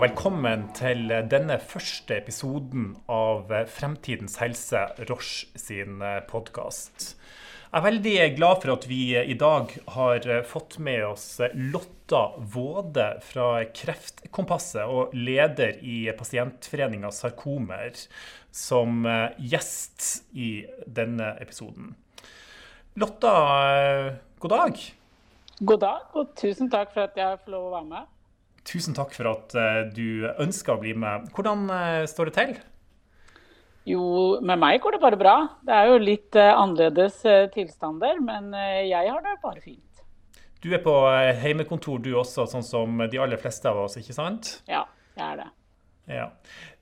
og velkommen til denne første episoden av Fremtidens helse, Roche sin podkast. Jeg er veldig glad for at vi i dag har fått med oss Lotta Våde fra Kreftkompasset og leder i pasientforeninga Sarkomer som gjest i denne episoden. Lotta, god dag. God dag, og tusen takk for at jeg får lov å være med. Tusen takk for at eh, du ønska å bli med. Hvordan eh, står det til? Jo, med meg går det bare bra. Det er jo litt eh, annerledes tilstander, men jeg har det bare fint. Du er på heimekontor du også, sånn som de aller fleste av oss, ikke sant? Ja, jeg er det. Ja.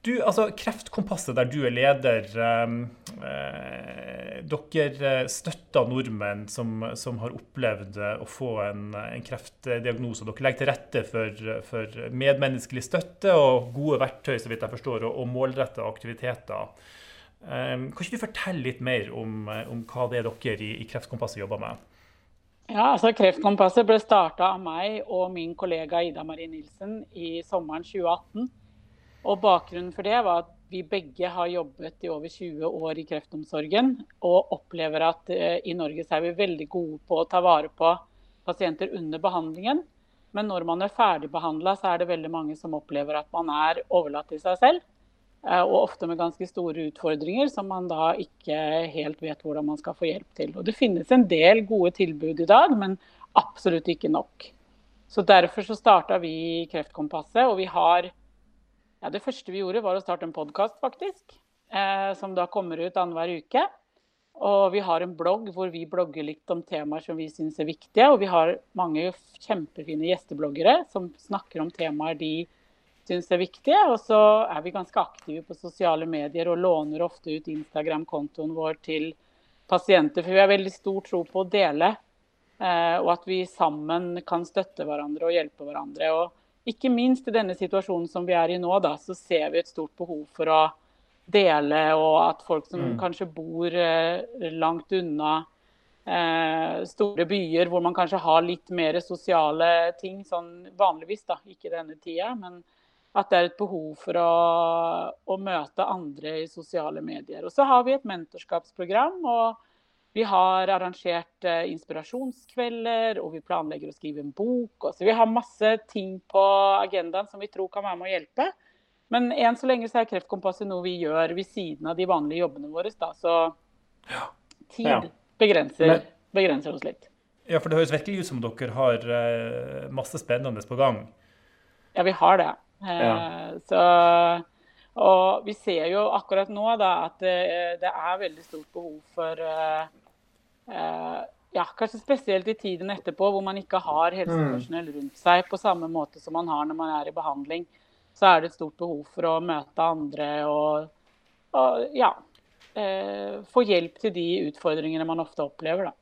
Du, altså, Kreftkompasset, der du er leder. Eh, dere støtter nordmenn som, som, har opplevd å få en, en kreftdiagnose. Dere legger til rette for, for, medmenneskelig støtte og gode verktøy så vidt jeg forstår, og, og målrettede aktiviteter. Eh, kan ikke du fortelle litt mer om, om hva det er dere i, i Kreftkompasset jobber med? Ja, altså Kreftkompasset ble starta av meg og min kollega Ida Marie Nilsen i sommeren 2018. Og Bakgrunnen for det var at vi begge har jobbet i over 20 år i kreftomsorgen, og opplever at uh, i Norge er vi veldig gode på å ta vare på pasienter under behandlingen. Men når man er ferdigbehandla, så er det veldig mange som opplever at man er overlatt til seg selv. Uh, og ofte med ganske store utfordringer som man da ikke helt vet hvordan man skal få hjelp til. Og Det finnes en del gode tilbud i dag, men absolutt ikke nok. Så Derfor så starta vi Kreftkompasset, og vi har ja, Det første vi gjorde, var å starte en podkast, faktisk. Eh, som da kommer ut annenhver uke. Og vi har en blogg hvor vi blogger litt om temaer som vi syns er viktige. Og vi har mange kjempefine gjestebloggere som snakker om temaer de syns er viktige. Og så er vi ganske aktive på sosiale medier og låner ofte ut Instagram-kontoen vår til pasienter. For vi har veldig stor tro på å dele, eh, og at vi sammen kan støtte hverandre og hjelpe hverandre. Og ikke minst i denne situasjonen som vi er i nå, da, så ser vi et stort behov for å dele, og at folk som mm. kanskje bor eh, langt unna eh, store byer, hvor man kanskje har litt mer sosiale ting, sånn vanligvis, da, ikke denne tida, men at det er et behov for å, å møte andre i sosiale medier. Og så har vi et mentorskapsprogram. og vi har arrangert eh, inspirasjonskvelder, og vi planlegger å skrive en bok. Så vi har masse ting på agendaen som vi tror kan være med å hjelpe. Men enn så lenge så er Kreftkompasset noe vi gjør ved siden av de vanlige jobbene våre. Da. Så tid begrenser, begrenser, oss litt. Ja, for det høres virkelig ut som dere har uh, masse spennende på gang. Ja, vi har det. Uh, ja. Så og vi ser jo akkurat nå da, at det, det, er veldig stort behov for ja, Kanskje spesielt i tiden etterpå, hvor man ikke har helsepersonell rundt seg på samme måte som man har når man er i behandling. Så er det et stort behov for å møte andre og, og ja, eh, få hjelp til de utfordringene man ofte opplever. da.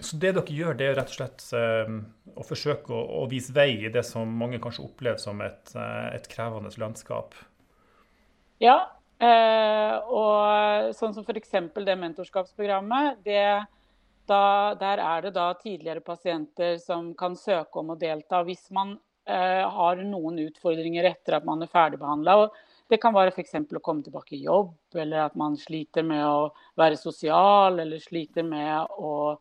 Så det dere gjør, det er rett og slett å forsøke å, å, vise vei i det som mange kanskje opplever som et, et krevende landskap? Ja, eh, og sånn som f.eks. det mentorskapsprogrammet. Det, da, der er det da tidligere pasienter som kan søke om å delta hvis man eh, har noen utfordringer etter at man er ferdigbehandla. Det kan være f.eks. å komme tilbake i jobb, eller at man sliter med å være sosial, eller sliter med å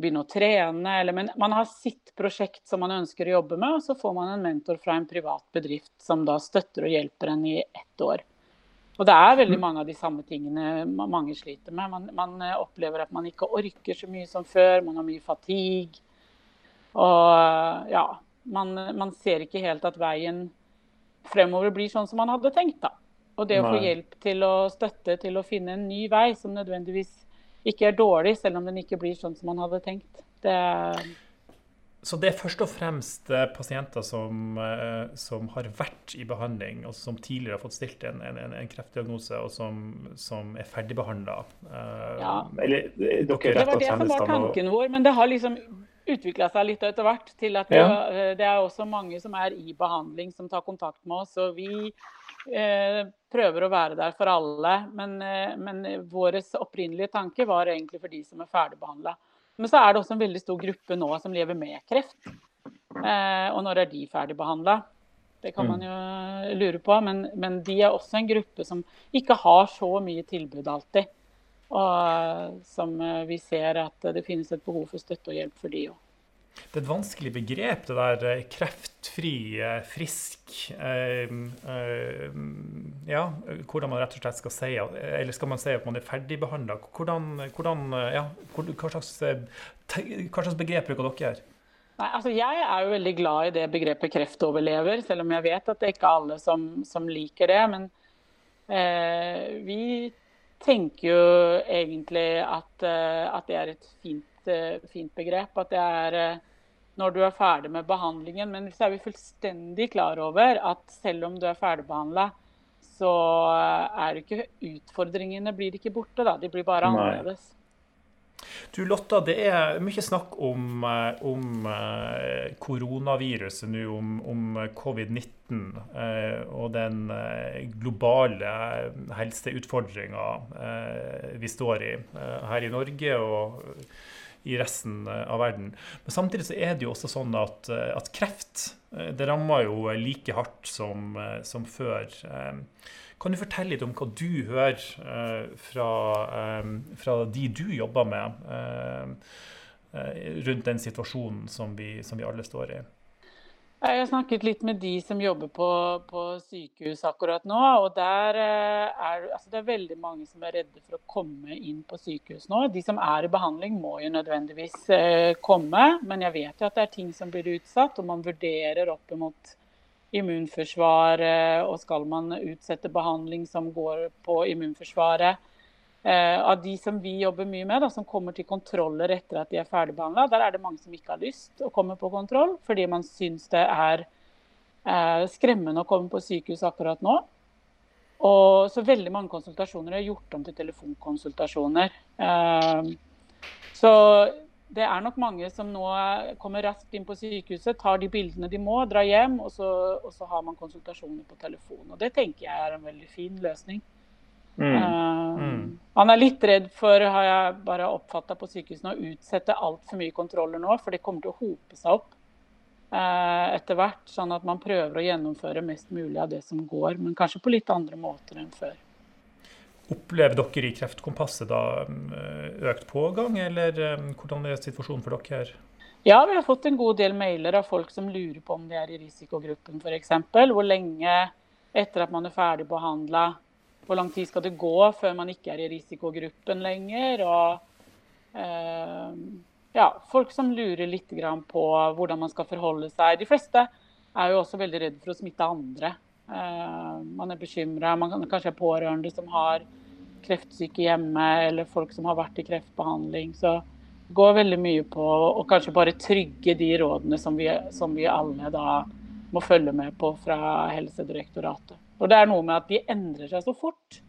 begynne å trene. Eller, men man har sitt prosjekt som man ønsker å jobbe med, og så får man en mentor fra en privat bedrift som da støtter og hjelper en i ett år. Og det er veldig mm. mange av de samme tingene mange sliter med. Man, man, eh, opplever at man ikke orker så mye som før, man har mye fatigue. Og eh, ja, man, man, ser ikke helt at veien fremover blir sånn som man hadde tenkt, da. Og det å få hjelp til å støtte til å finne en ny vei som nødvendigvis ikke er dårlig, selv om den ikke blir sånn som man hadde tenkt. Det er så det er først og fremst eh, pasienter som, eh, som har vært i behandling, og som tidligere har fått stilt en, en, en kreftdiagnose, og som, som er ferdigbehandla. Eh, ja. Eller dere Det var det som var tanken vår, men det har liksom utvikla seg litt etter hvert til at ja. det er også mange som er i behandling, som tar kontakt med oss. Og vi eh, prøver å være der for alle, men, men vår opprinnelige tanke var egentlig for de som er ferdigbehandla. Men så er det også en veldig stor gruppe nå som lever med kreft. Eh, og når er de ferdigbehandla? Det kan man mm. jo lure på. Men, men, de er også en gruppe som ikke har så mye tilbud alltid. Og som vi ser at det finnes et behov for støtte og hjelp for de òg. Det er et vanskelig begrep, det der eh, kreftfri, eh, frisk eh, eh, Ja, hvordan man rett og slett skal si Eller skal man si at man er ferdigbehandla? Ja, hva, slags, hva slags begrep bruker dere? Nei, altså Jeg er jo veldig glad i det begrepet kreftoverlever, selv om jeg vet at det er ikke alle som, som liker det. Men eh, vi tenker jo egentlig at, at det er et fint fint begrep. At det er når du er ferdig med behandlingen. Men så er vi fullstendig klar over at selv om du er ferdigbehandla, så er det ikke utfordringene blir ikke borte, da. De blir bare annerledes. Du Lotta, det er mye snakk om, eh, om eh, koronaviruset nå, om, om covid-19 eh, og den globale helseutfordringa vi står i her i Norge. og i resten eh, av verden. Men samtidig så er det jo også sånn at, eh, at kreft eh, det rammer jo like hardt som, som, før. Kan du fortelle litt om hva du hører fra, fra de du jobber med, rundt den situasjonen som vi, som vi alle står i? Jeg har snakket litt med de som jobber på, på sykehus akkurat nå. og eh, er altså Det er veldig mange som er redde for å komme inn på sykehus nå. De som er i behandling, må jo nødvendigvis eh, komme. Men jeg vet jo at det er ting som blir utsatt, og man vurderer opp mot immunforsvaret. Og skal man utsette behandling som går på immunforsvaret. Eh, av de som vi jobber mye med, da, som kommer til kontroller etter at de er ferdigbehandla, der er det mange som ikke har lyst å komme på kontroll fordi man syns det er eh, skremmende å komme på sykehus akkurat nå. Og så veldig mange konsultasjoner er gjort om til telefonkonsultasjoner. Eh, så det er nok mange som nå kommer raskt inn på sykehuset, tar de bildene de må, drar hjem, og så, og så har man konsultasjoner på telefon. Og det tenker jeg er en veldig fin løsning. Mm. Uh, mm. Han er litt redd for, har jeg bare oppfatta på sykehusene, å utsette altfor mye kontroller nå, for det kommer til å hope seg opp eh, etter hvert. Sånn at man prøver å gjennomføre mest mulig av det som går, men kanskje på litt andre måter enn før. Opplever dere i Kreftkompasset da eh, økt pågang, eller hvordan er situasjonen for dere? Ja, vi har fått en god del mailer av folk som lurer på om de er i risikogruppen f.eks. Hvor lenge etter at man er ferdig behandla hvor lang tid skal det gå før man ikke er i risikogruppen lenger? Og eh, ja, folk som lurer litt på hvordan man skal forholde seg. De fleste er jo også veldig redd for å smitte andre. Eh, man er bekymra. Man kan, kanskje er pårørende som har kreftsyke hjemme, eller folk som har vært i kreftbehandling. Så det går veldig mye på å kanskje bare trygge de rådene som vi, som vi alle da må følge med på fra Helsedirektoratet. Og det er noe med at de endrer seg så fort.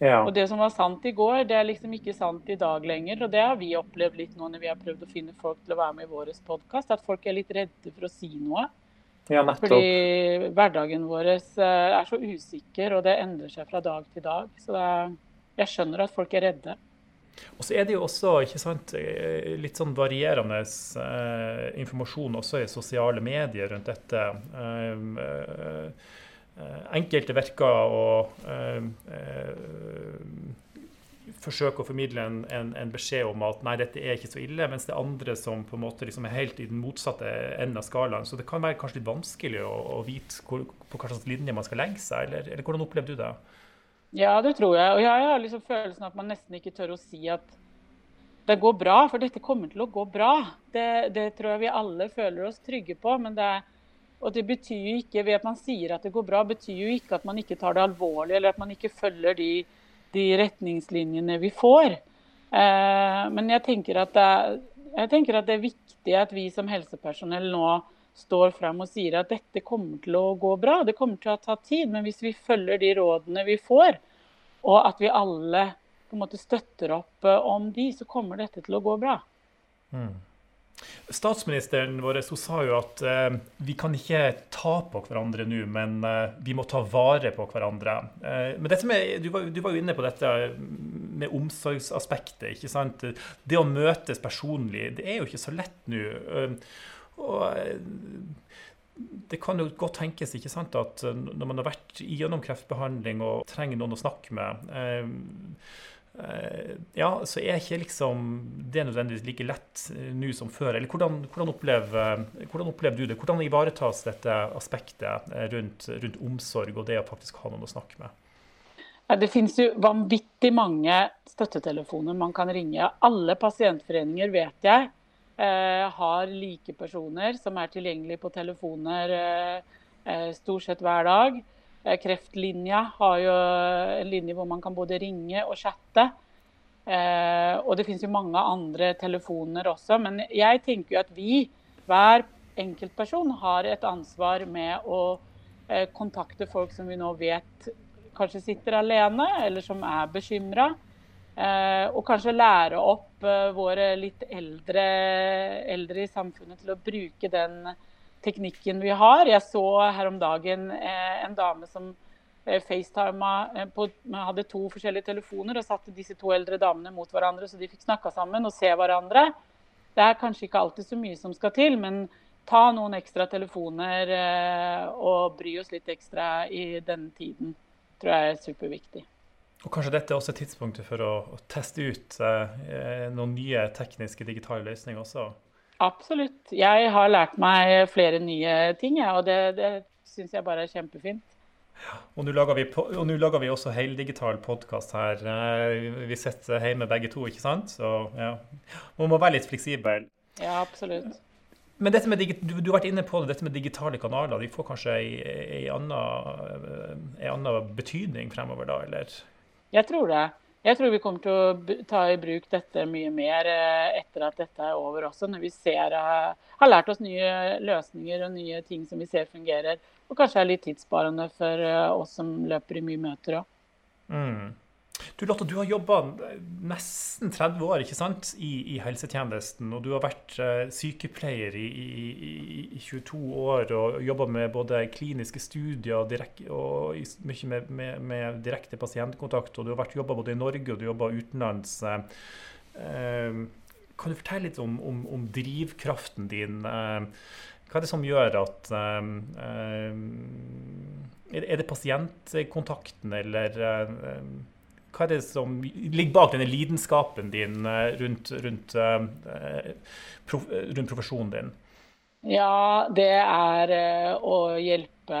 Ja. Og det som var sant i går, det er liksom ikke sant i dag lenger. Og det har vi opplevd litt nå når vi har prøvd å finne folk til å være med i vår podkast. At folk er litt redde for å si noe. Ja, Fordi hverdagen vår eh, er så usikker, og det endrer seg fra dag til dag. Så er, jeg skjønner at folk er redde. Og så er det jo også sant, eh, litt sånn varierende eh, informasjon også i sosiale medier rundt dette. Eh, Eh, enkelte virker å eh, eh, forsøke å formidle en, en, en, beskjed om at nei, dette er ikke så ille, mens det er andre som på en måte liksom er helt i den motsatte enden av skalaen. Så det kan være kanskje litt vanskelig å, å vite hvor, på hva slags linje man skal legge seg. Eller, eller hvordan opplevde du det? Ja, det tror jeg. Og jeg har liksom følelsen at man nesten ikke tør å si at det går bra, for dette kommer til å gå bra. Det, det tror jeg vi alle føler oss trygge på. men det er og det betyr jo ikke, ved at man sier at det går bra, betyr jo ikke at man ikke tar det alvorlig, eller at man ikke følger de, de retningslinjene vi får. Eh, men jeg tenker, er, jeg tenker, at det er, viktig at vi som helsepersonell nå står frem og sier at dette kommer til å gå bra. Det kommer til å ta tid, men hvis vi følger de rådene vi får, og at vi alle på en måte støtter opp eh, om de, så kommer dette til å gå bra. Mm. Statsministeren vår sa jo at eh, vi kan ikke ta på hverandre nå, men eh, vi må ta vare på hverandre. Eh, men med, du, var, du, var, jo inne på dette med omsorgsaspektet. ikke sant? Det å møtes personlig, det er jo ikke så lett nå. Eh, og, det kan jo godt tenkes ikke sant, at når man har vært gjennom kreftbehandling og trenger noen å snakke med, ja, så er ikke liksom det nødvendigvis like lett nå som før. Eller hvordan, hvordan, opplever, hvordan opplever, du det? Hvordan ivaretas dette aspektet rundt, rundt omsorg og det å faktisk ha noen å snakke med? Det finnes jo vanvittig mange støttetelefoner man kan ringe. Alle pasientforeninger vet jeg eh, har like personer som er tilgjengelige på telefoner eh, eh stort sett hver dag. Eh, kreftlinja har jo en linje hvor man kan både ringe og chatte. Eh, og det finnes jo mange andre telefoner også. Men jeg tenker jo at vi, hver enkeltperson, har et ansvar med å eh, kontakte folk som vi nå vet kanskje sitter alene, eller som er bekymra. Eh, og kanskje lære opp eh, våre litt eldre, eldre, i samfunnet til å bruke den teknikken vi har. Jeg så her om dagen eh, en dame som facetima hadde to forskjellige telefoner og satte disse to eldre damene mot hverandre, så de fikk snakka sammen og se hverandre. Det er kanskje ikke alltid så mye som skal til, men ta noen ekstra telefoner og bry oss litt ekstra i denne tiden tror jeg er superviktig. Og Kanskje dette er også tidspunktet for å, å teste ut eh, noen nye tekniske digitale løsninger også? Absolutt. Jeg har lært meg flere nye ting, ja, og det, det syns jeg bare er kjempefint. Og nå lager, lager, vi også heldigital podkast her. Eh, vi sitter hjemme begge to, ikke sant? Så ja, man må være litt fleksibel. Ja, absolutt. Men dette med, du, du, har vært inne på det, dette med digitale kanaler. De får kanskje en annen betydning fremover da, eller? Jeg tror det. Jeg tror vi kommer til å ta i bruk dette mye mer eh, etter at dette er over også. Når vi ser, eh, har lært oss nye løsninger og nye ting som vi ser fungerer. Og kanskje er litt tidssparende for eh, oss som løper i mye møter òg. Du Lotte, du har jobba nesten 30 år ikke sant, I, i, helsetjenesten. Og du har vært uh, sykepleier i, i, i, 22 år og jobba med både kliniske studier og, direk, og mye med, med, med, direkte pasientkontakt. Og du har jobba både i Norge og du jobba utenlands. Uh, kan du fortelle litt om, om, om drivkraften din? Hva er det som gjør at Er det pasientkontakten, eller hva er det som ligger bak denne lidenskapen din eh, rundt, rundt, uh, rundt profesjonen din? Ja, det er å hjelpe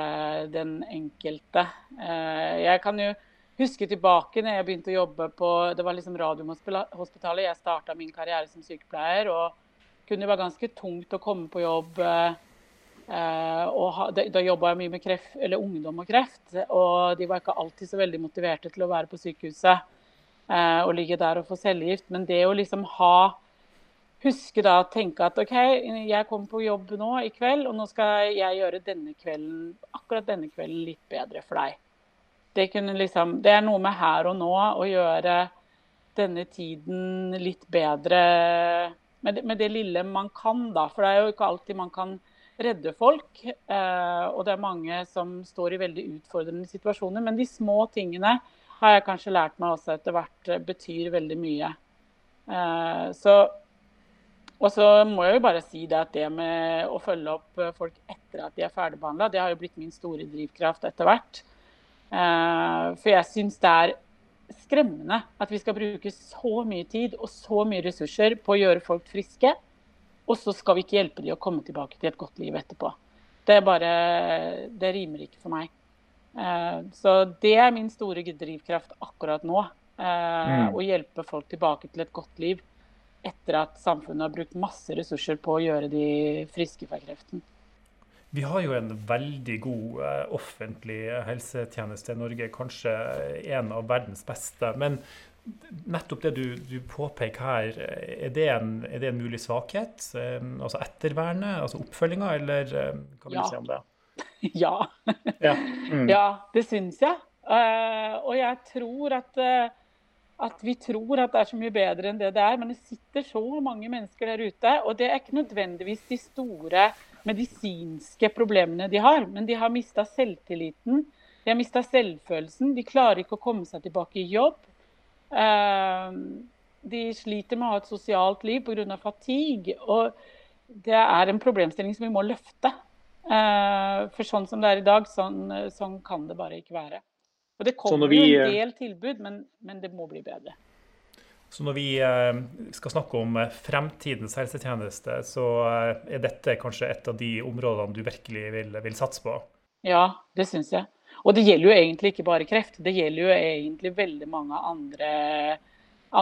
den enkelte. Jeg kan jo huske tilbake når jeg begynte å jobbe på Det var liksom Radiumhospitalet. Jeg starta min karriere som sykepleier. og kunne det være ganske tungt å komme på jobb Uh, og da, jobba jeg mye med kreft, eller ungdom og kreft, og de var ikke alltid så veldig motiverte til å være på sykehuset eh, og ligge der og få cellegift. Men det å liksom ha Huske da å tenke at OK, jeg kommer på jobb nå i kveld, og nå skal jeg gjøre denne kvelden, akkurat denne kvelden litt bedre for deg. Det, liksom, det er noe med her og nå å gjøre denne tiden litt bedre med det, med det lille man kan, da. For det er jo ikke alltid man kan redde folk. Eh, og det er mange som står i veldig utfordrende situasjoner. Men de små tingene har jeg kanskje lært meg også etter hvert eh, betyr veldig mye. Eh, så, og så må jeg jo bare si det at det med å følge opp folk etter at de er ferdigbehandla, det har jo blitt min store drivkraft etter hvert. For jeg syns det er skremmende at vi skal bruke så mye tid og så mye ressurser på å gjøre folk friske og så skal vi ikke hjelpe dem å komme tilbake til et godt liv etterpå. Det er bare Det rimer ikke for meg. Uh, så det er min store drivkraft akkurat nå. Uh, mm. Å hjelpe folk tilbake til et godt liv etter at samfunnet har brukt masse ressurser på å gjøre de friske fra kreften. Vi har jo en veldig god uh, offentlig helsetjeneste i Norge, kanskje en av verdens beste. Men nettopp det du, du, påpeker her, er det, en, er det en mulig svakhet? Altså ettervernet, altså oppfølginga, eller hva vil ja. si om det? ja. ja. Mm. ja. det syns jeg. Uh, og jeg tror at, uh, at vi tror at det er så mye bedre enn det det er. Men det sitter så mange mennesker der ute. Og det er ikke nødvendigvis de store medisinske problemene de har. Men de har mista selvtilliten. De har mista selvfølelsen. De klarer ikke å komme seg tilbake i jobb. Eh, de sliter med å ha et sosialt liv pga. fatigue. Og det er en problemstilling som vi må løfte. For sånn som det er i dag, sånn, sånn kan det bare ikke være. Og det kommer vi, en del tilbud, men, men det må bli bedre. Så når vi eh, skal snakke om eh, fremtidens helsetjeneste, så eh, er dette kanskje et av de områdene du virkelig vil, vil satse på? Ja, det syns jeg. Og det gjelder jo egentlig ikke bare kreft. Det gjelder jo egentlig veldig mange andre,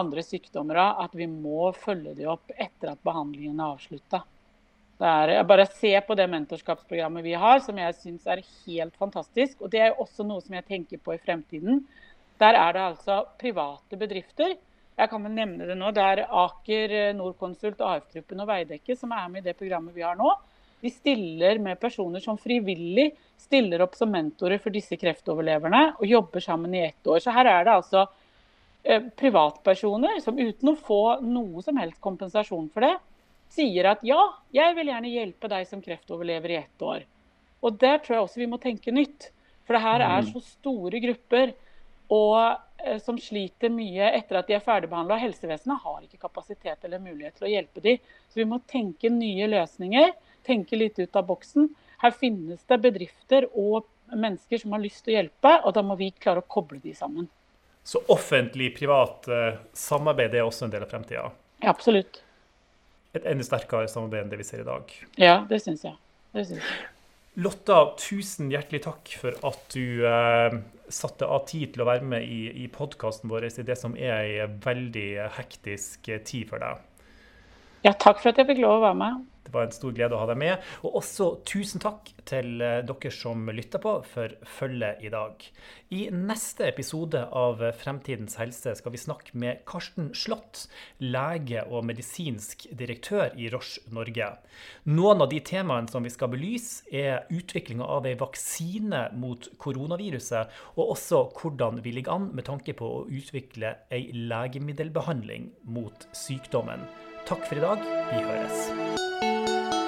andre sykdommer. At vi må følge de opp etter at behandlingen er avslutta. Bare se på det mentorskapsprogrammet vi har, som jeg syns er helt fantastisk. Og det er også noe som jeg tenker på i fremtiden. Der er det altså private bedrifter jeg kan vel nevne det nå. Det er Aker, Norconsult, AF-gruppen og Veidekke som er med i det programmet vi har nå. De stiller med personer som frivillig stiller opp som mentorer for disse kreftoverleverne og jobber sammen i ett år. Så her er det altså eh, privatpersoner som uten å få noe som helst kompensasjon for det, sier at ja, jeg vil gjerne hjelpe deg som kreftoverlever i ett år. Og der tror jeg også vi må tenke nytt. For det her er mm. så store grupper og eh, som sliter mye etter at de er ferdigbehandla. Helsevesenet har ikke kapasitet eller mulighet til å hjelpe dem. Så vi må tenke nye løsninger, tenke litt ut av boksen. Her finnes det bedrifter og mennesker som har lyst til å hjelpe, og da må vi klare å koble de sammen. Så offentlig-privat eh, samarbeid er også en del av fremtida? Ja, absolutt. Et enda sterkere samarbeid enn det vi ser i dag? Ja, det syns jeg. Det syns jeg. Lotta, tusen hjertelig takk for at du eh, satte av tid til å være med i, i podkasten vår i det som er ei veldig hektisk tid for deg. Ja, takk for at jeg fikk lov å være med. Det var en stor glede å ha deg med. Og også tusen takk til eh, dere som lytter på for følget i dag. I neste episode av Fremtidens helse skal vi snakke med Karsten Slott, lege og medisinsk direktør i Roche Norge. Noen av de temaene som vi skal belyse, er utviklinga av ei vaksine mot koronaviruset, og også hvordan vi ligger an med tanke på å utvikle ei legemiddelbehandling mot sykdommen. Takk for i dag. Vi høres.